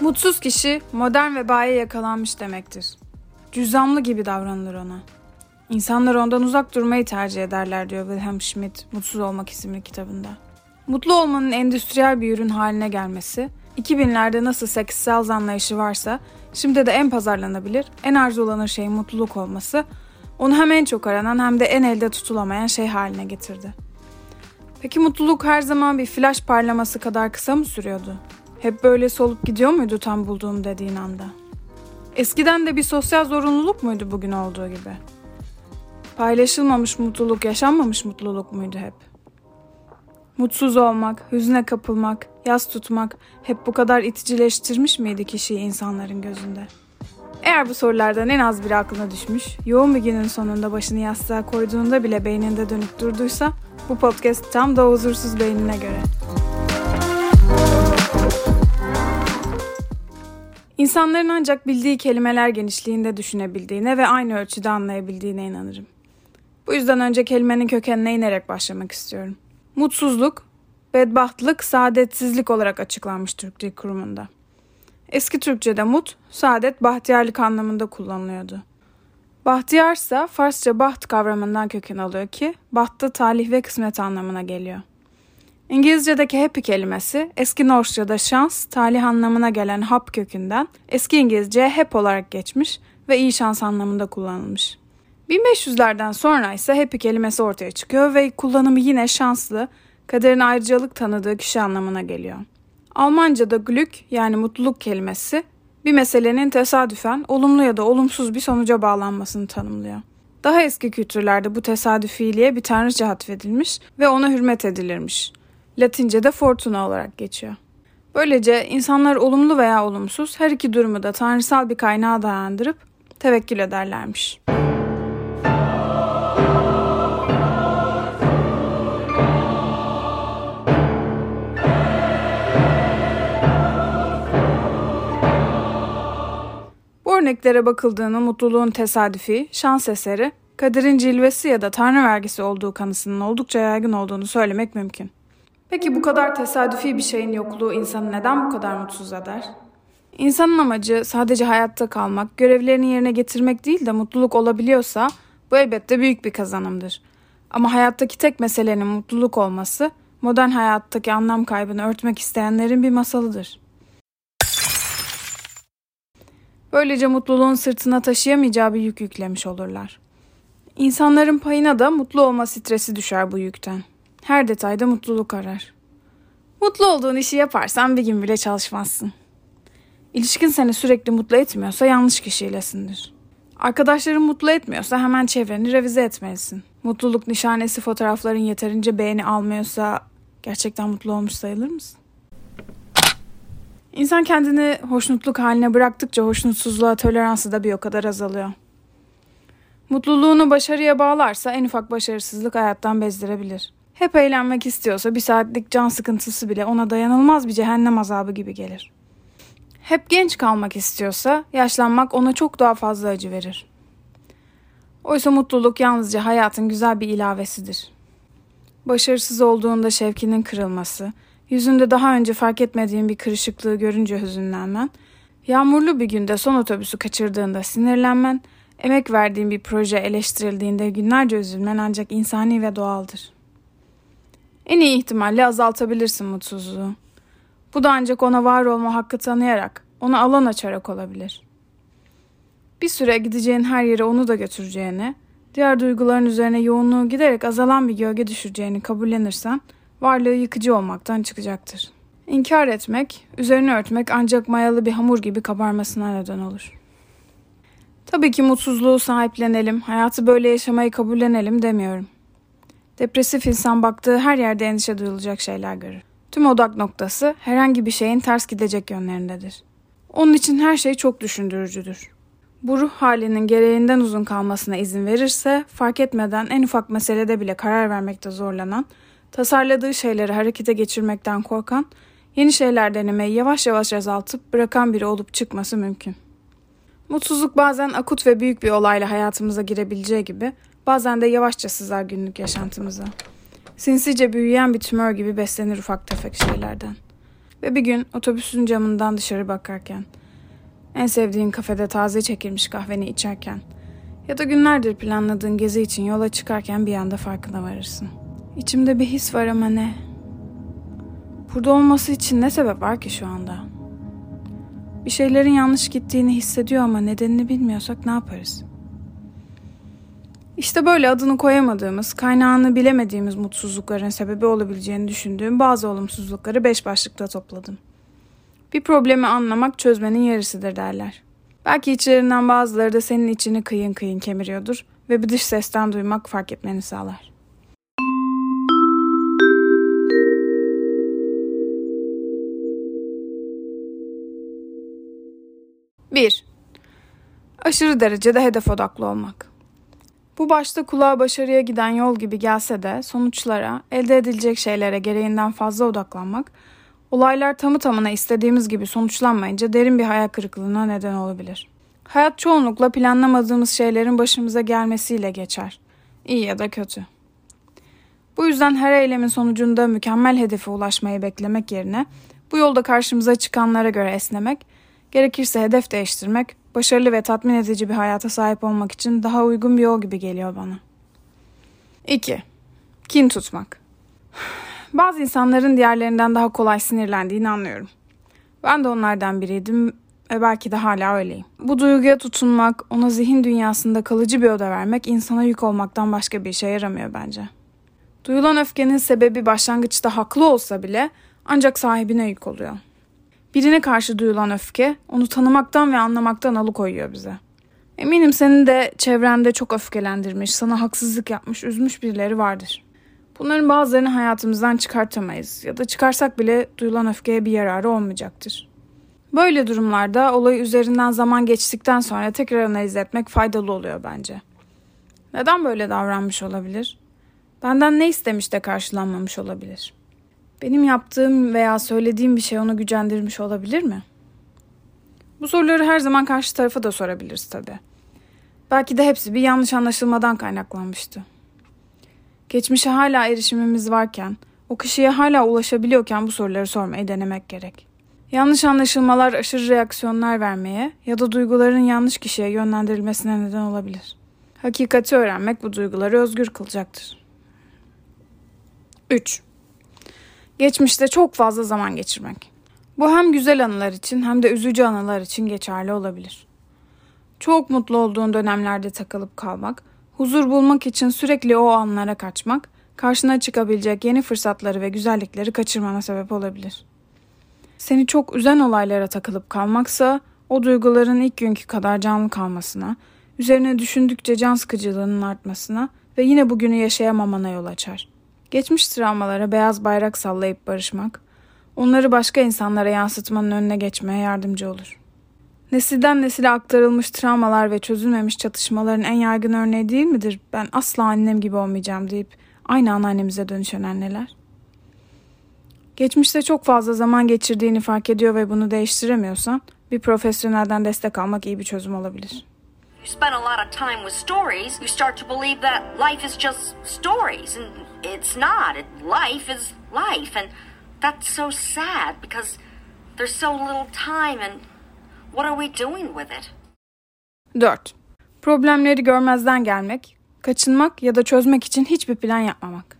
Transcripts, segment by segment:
Mutsuz kişi modern vebaya yakalanmış demektir. Cüzdanlı gibi davranılır ona. İnsanlar ondan uzak durmayı tercih ederler diyor Wilhelm Schmidt Mutsuz Olmak isimli kitabında. Mutlu olmanın endüstriyel bir ürün haline gelmesi, 2000'lerde nasıl seks sales anlayışı varsa şimdi de en pazarlanabilir, en arzulanır şey mutluluk olması, onu hem en çok aranan hem de en elde tutulamayan şey haline getirdi. Peki mutluluk her zaman bir flash parlaması kadar kısa mı sürüyordu? Hep böyle solup gidiyor muydu tam bulduğum dediğin anda? Eskiden de bir sosyal zorunluluk muydu bugün olduğu gibi? Paylaşılmamış mutluluk, yaşanmamış mutluluk muydu hep? Mutsuz olmak, hüzne kapılmak, yas tutmak hep bu kadar iticileştirmiş miydi kişiyi insanların gözünde? Eğer bu sorulardan en az biri aklına düşmüş, yoğun bir günün sonunda başını yastığa koyduğunda bile beyninde dönüp durduysa bu podcast tam da huzursuz beynine göre. İnsanların ancak bildiği kelimeler genişliğinde düşünebildiğine ve aynı ölçüde anlayabildiğine inanırım. Bu yüzden önce kelimenin kökenine inerek başlamak istiyorum. Mutsuzluk, bedbahtlık, saadetsizlik olarak açıklanmış Türk Kurumu'nda. Eski Türkçe'de mut, saadet, bahtiyarlık anlamında kullanılıyordu. Bahtiyarsa Farsça baht kavramından köken alıyor ki bahtta talih ve kısmet anlamına geliyor. İngilizce'deki happy kelimesi eski Norseça'da şans, talih anlamına gelen hap kökünden eski İngilizce hep olarak geçmiş ve iyi şans anlamında kullanılmış. 1500'lerden sonra ise happy kelimesi ortaya çıkıyor ve kullanımı yine şanslı, kaderin ayrıcalık tanıdığı kişi anlamına geliyor. Almanca'da Glück yani mutluluk kelimesi bir meselenin tesadüfen olumlu ya da olumsuz bir sonuca bağlanmasını tanımlıyor. Daha eski kültürlerde bu tesadüfiliğe bir tanrıça atfedilmiş ve ona hürmet edilirmiş. Latince'de fortuna olarak geçiyor. Böylece insanlar olumlu veya olumsuz her iki durumu da tanrısal bir kaynağa dayandırıp tevekkül ederlermiş. Örneklere bakıldığında mutluluğun tesadüfi, şans eseri, kaderin cilvesi ya da tanrı vergisi olduğu kanısının oldukça yaygın olduğunu söylemek mümkün. Peki bu kadar tesadüfi bir şeyin yokluğu insanı neden bu kadar mutsuz eder? İnsanın amacı sadece hayatta kalmak, görevlerini yerine getirmek değil de mutluluk olabiliyorsa bu elbette büyük bir kazanımdır. Ama hayattaki tek meselenin mutluluk olması modern hayattaki anlam kaybını örtmek isteyenlerin bir masalıdır. Böylece mutluluğun sırtına taşıyamayacağı bir yük yüklemiş olurlar. İnsanların payına da mutlu olma stresi düşer bu yükten. Her detayda mutluluk arar. Mutlu olduğun işi yaparsan bir gün bile çalışmazsın. İlişkin seni sürekli mutlu etmiyorsa yanlış kişiylesindir. Arkadaşların mutlu etmiyorsa hemen çevreni revize etmelisin. Mutluluk nişanesi fotoğrafların yeterince beğeni almıyorsa gerçekten mutlu olmuş sayılır mısın? İnsan kendini hoşnutluk haline bıraktıkça hoşnutsuzluğa toleransı da bir o kadar azalıyor. Mutluluğunu başarıya bağlarsa en ufak başarısızlık hayattan bezdirebilir. Hep eğlenmek istiyorsa bir saatlik can sıkıntısı bile ona dayanılmaz bir cehennem azabı gibi gelir. Hep genç kalmak istiyorsa yaşlanmak ona çok daha fazla acı verir. Oysa mutluluk yalnızca hayatın güzel bir ilavesidir. Başarısız olduğunda şevkinin kırılması, yüzünde daha önce fark etmediğin bir kırışıklığı görünce hüzünlenmen, yağmurlu bir günde son otobüsü kaçırdığında sinirlenmen, emek verdiğin bir proje eleştirildiğinde günlerce üzülmen ancak insani ve doğaldır. En iyi ihtimalle azaltabilirsin mutsuzluğu. Bu da ancak ona var olma hakkı tanıyarak, ona alan açarak olabilir. Bir süre gideceğin her yere onu da götüreceğini, diğer duyguların üzerine yoğunluğu giderek azalan bir gölge düşüreceğini kabullenirsen, varlığı yıkıcı olmaktan çıkacaktır. İnkar etmek, üzerini örtmek ancak mayalı bir hamur gibi kabarmasına neden olur. Tabii ki mutsuzluğu sahiplenelim, hayatı böyle yaşamayı kabullenelim demiyorum. Depresif insan baktığı her yerde endişe duyulacak şeyler görür. Tüm odak noktası herhangi bir şeyin ters gidecek yönlerindedir. Onun için her şey çok düşündürücüdür. Bu ruh halinin gereğinden uzun kalmasına izin verirse fark etmeden en ufak meselede bile karar vermekte zorlanan, tasarladığı şeyleri harekete geçirmekten korkan, yeni şeyler denemeyi yavaş yavaş azaltıp bırakan biri olup çıkması mümkün. Mutsuzluk bazen akut ve büyük bir olayla hayatımıza girebileceği gibi bazen de yavaşça sızar günlük yaşantımıza. Sinsice büyüyen bir tümör gibi beslenir ufak tefek şeylerden. Ve bir gün otobüsün camından dışarı bakarken, en sevdiğin kafede taze çekilmiş kahveni içerken ya da günlerdir planladığın gezi için yola çıkarken bir anda farkına varırsın. İçimde bir his var ama ne? Burada olması için ne sebep var ki şu anda? Bir şeylerin yanlış gittiğini hissediyor ama nedenini bilmiyorsak ne yaparız? İşte böyle adını koyamadığımız, kaynağını bilemediğimiz mutsuzlukların sebebi olabileceğini düşündüğüm bazı olumsuzlukları beş başlıkta topladım. Bir problemi anlamak çözmenin yarısıdır derler. Belki içlerinden bazıları da senin içini kıyın kıyın kemiriyordur ve bir dış sesten duymak fark etmeni sağlar. Bir, Aşırı derecede hedef odaklı olmak. Bu başta kulağa başarıya giden yol gibi gelse de sonuçlara, elde edilecek şeylere gereğinden fazla odaklanmak, olaylar tamı tamına istediğimiz gibi sonuçlanmayınca derin bir hayal kırıklığına neden olabilir. Hayat çoğunlukla planlamadığımız şeylerin başımıza gelmesiyle geçer. İyi ya da kötü. Bu yüzden her eylemin sonucunda mükemmel hedefe ulaşmayı beklemek yerine bu yolda karşımıza çıkanlara göre esnemek, gerekirse hedef değiştirmek başarılı ve tatmin edici bir hayata sahip olmak için daha uygun bir yol gibi geliyor bana. 2. Kin tutmak. Bazı insanların diğerlerinden daha kolay sinirlendiğini anlıyorum. Ben de onlardan biriydim ve belki de hala öyleyim. Bu duyguya tutunmak, ona zihin dünyasında kalıcı bir oda vermek insana yük olmaktan başka bir işe yaramıyor bence. Duyulan öfkenin sebebi başlangıçta haklı olsa bile ancak sahibine yük oluyor. Birine karşı duyulan öfke onu tanımaktan ve anlamaktan alıkoyuyor bize. Eminim senin de çevrende çok öfkelendirmiş, sana haksızlık yapmış, üzmüş birileri vardır. Bunların bazılarını hayatımızdan çıkartamayız ya da çıkarsak bile duyulan öfkeye bir yararı olmayacaktır. Böyle durumlarda olayı üzerinden zaman geçtikten sonra tekrar analiz etmek faydalı oluyor bence. Neden böyle davranmış olabilir? Benden ne istemiş de karşılanmamış olabilir? Benim yaptığım veya söylediğim bir şey onu gücendirmiş olabilir mi? Bu soruları her zaman karşı tarafa da sorabiliriz tabii. Belki de hepsi bir yanlış anlaşılmadan kaynaklanmıştı. Geçmişe hala erişimimiz varken, o kişiye hala ulaşabiliyorken bu soruları sormayı denemek gerek. Yanlış anlaşılmalar aşırı reaksiyonlar vermeye ya da duyguların yanlış kişiye yönlendirilmesine neden olabilir. Hakikati öğrenmek bu duyguları özgür kılacaktır. 3. Geçmişte çok fazla zaman geçirmek. Bu hem güzel anılar için hem de üzücü anılar için geçerli olabilir. Çok mutlu olduğun dönemlerde takılıp kalmak, huzur bulmak için sürekli o anlara kaçmak, karşına çıkabilecek yeni fırsatları ve güzellikleri kaçırmana sebep olabilir. Seni çok üzen olaylara takılıp kalmaksa o duyguların ilk günkü kadar canlı kalmasına, üzerine düşündükçe can sıkıcılığının artmasına ve yine bugünü yaşayamamana yol açar. Geçmiş travmalara beyaz bayrak sallayıp barışmak, onları başka insanlara yansıtmanın önüne geçmeye yardımcı olur. Nesilden nesile aktarılmış travmalar ve çözülmemiş çatışmaların en yaygın örneği değil midir? Ben asla annem gibi olmayacağım deyip aynı anneannemize dönüşen anneler. Geçmişte çok fazla zaman geçirdiğini fark ediyor ve bunu değiştiremiyorsan bir profesyonelden destek almak iyi bir çözüm olabilir. You spend a lot of time with stories, you start to believe that life is just stories and it's not. It, life is life and that's so sad because there's so little time and what are we doing with it? 4. Problemleri görmezden gelmek, kaçınmak ya da çözmek için hiçbir plan yapmamak.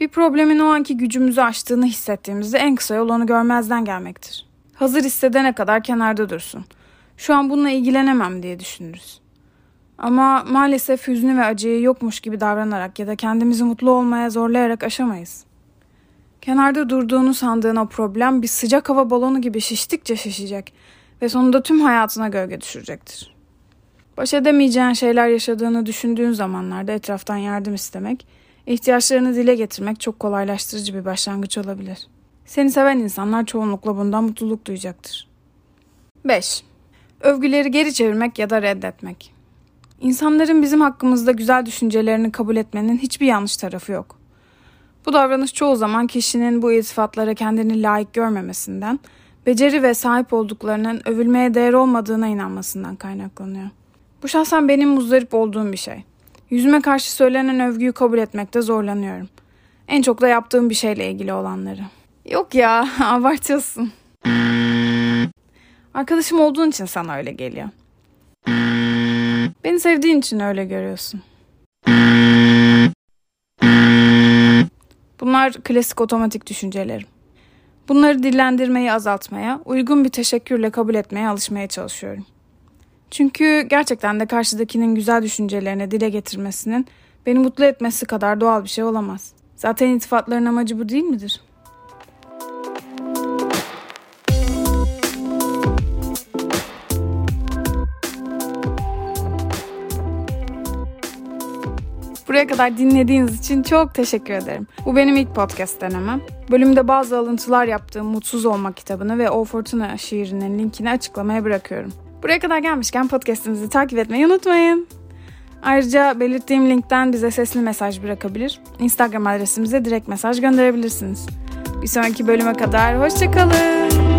Bir problemin o anki gücümüzü aştığını hissettiğimizde en kısa yol onu görmezden gelmektir. Hazır hissedene kadar kenarda dursun. Şu an bununla ilgilenemem diye düşünürüz. Ama maalesef hüznü ve acıyı yokmuş gibi davranarak ya da kendimizi mutlu olmaya zorlayarak aşamayız. Kenarda durduğunu sandığın o problem bir sıcak hava balonu gibi şiştikçe şişecek ve sonunda tüm hayatına gölge düşürecektir. Baş edemeyeceğin şeyler yaşadığını düşündüğün zamanlarda etraftan yardım istemek, ihtiyaçlarını dile getirmek çok kolaylaştırıcı bir başlangıç olabilir. Seni seven insanlar çoğunlukla bundan mutluluk duyacaktır. 5. Övgüleri geri çevirmek ya da reddetmek. İnsanların bizim hakkımızda güzel düşüncelerini kabul etmenin hiçbir yanlış tarafı yok. Bu davranış çoğu zaman kişinin bu iltifatlara kendini layık görmemesinden, beceri ve sahip olduklarının övülmeye değer olmadığına inanmasından kaynaklanıyor. Bu şahsen benim muzdarip olduğum bir şey. Yüzüme karşı söylenen övgüyü kabul etmekte zorlanıyorum. En çok da yaptığım bir şeyle ilgili olanları. Yok ya, abartıyorsun. Arkadaşım olduğun için sana öyle geliyor. Beni sevdiğin için öyle görüyorsun. Bunlar klasik otomatik düşüncelerim. Bunları dillendirmeyi azaltmaya, uygun bir teşekkürle kabul etmeye alışmaya çalışıyorum. Çünkü gerçekten de karşıdakinin güzel düşüncelerini dile getirmesinin beni mutlu etmesi kadar doğal bir şey olamaz. Zaten iltifatların amacı bu değil midir? Buraya kadar dinlediğiniz için çok teşekkür ederim. Bu benim ilk podcast denemem. Bölümde bazı alıntılar yaptığım Mutsuz Olmak kitabını ve O Fortuna şiirinin linkini açıklamaya bırakıyorum. Buraya kadar gelmişken podcastimizi takip etmeyi unutmayın. Ayrıca belirttiğim linkten bize sesli mesaj bırakabilir. Instagram adresimize direkt mesaj gönderebilirsiniz. Bir sonraki bölüme kadar hoşçakalın.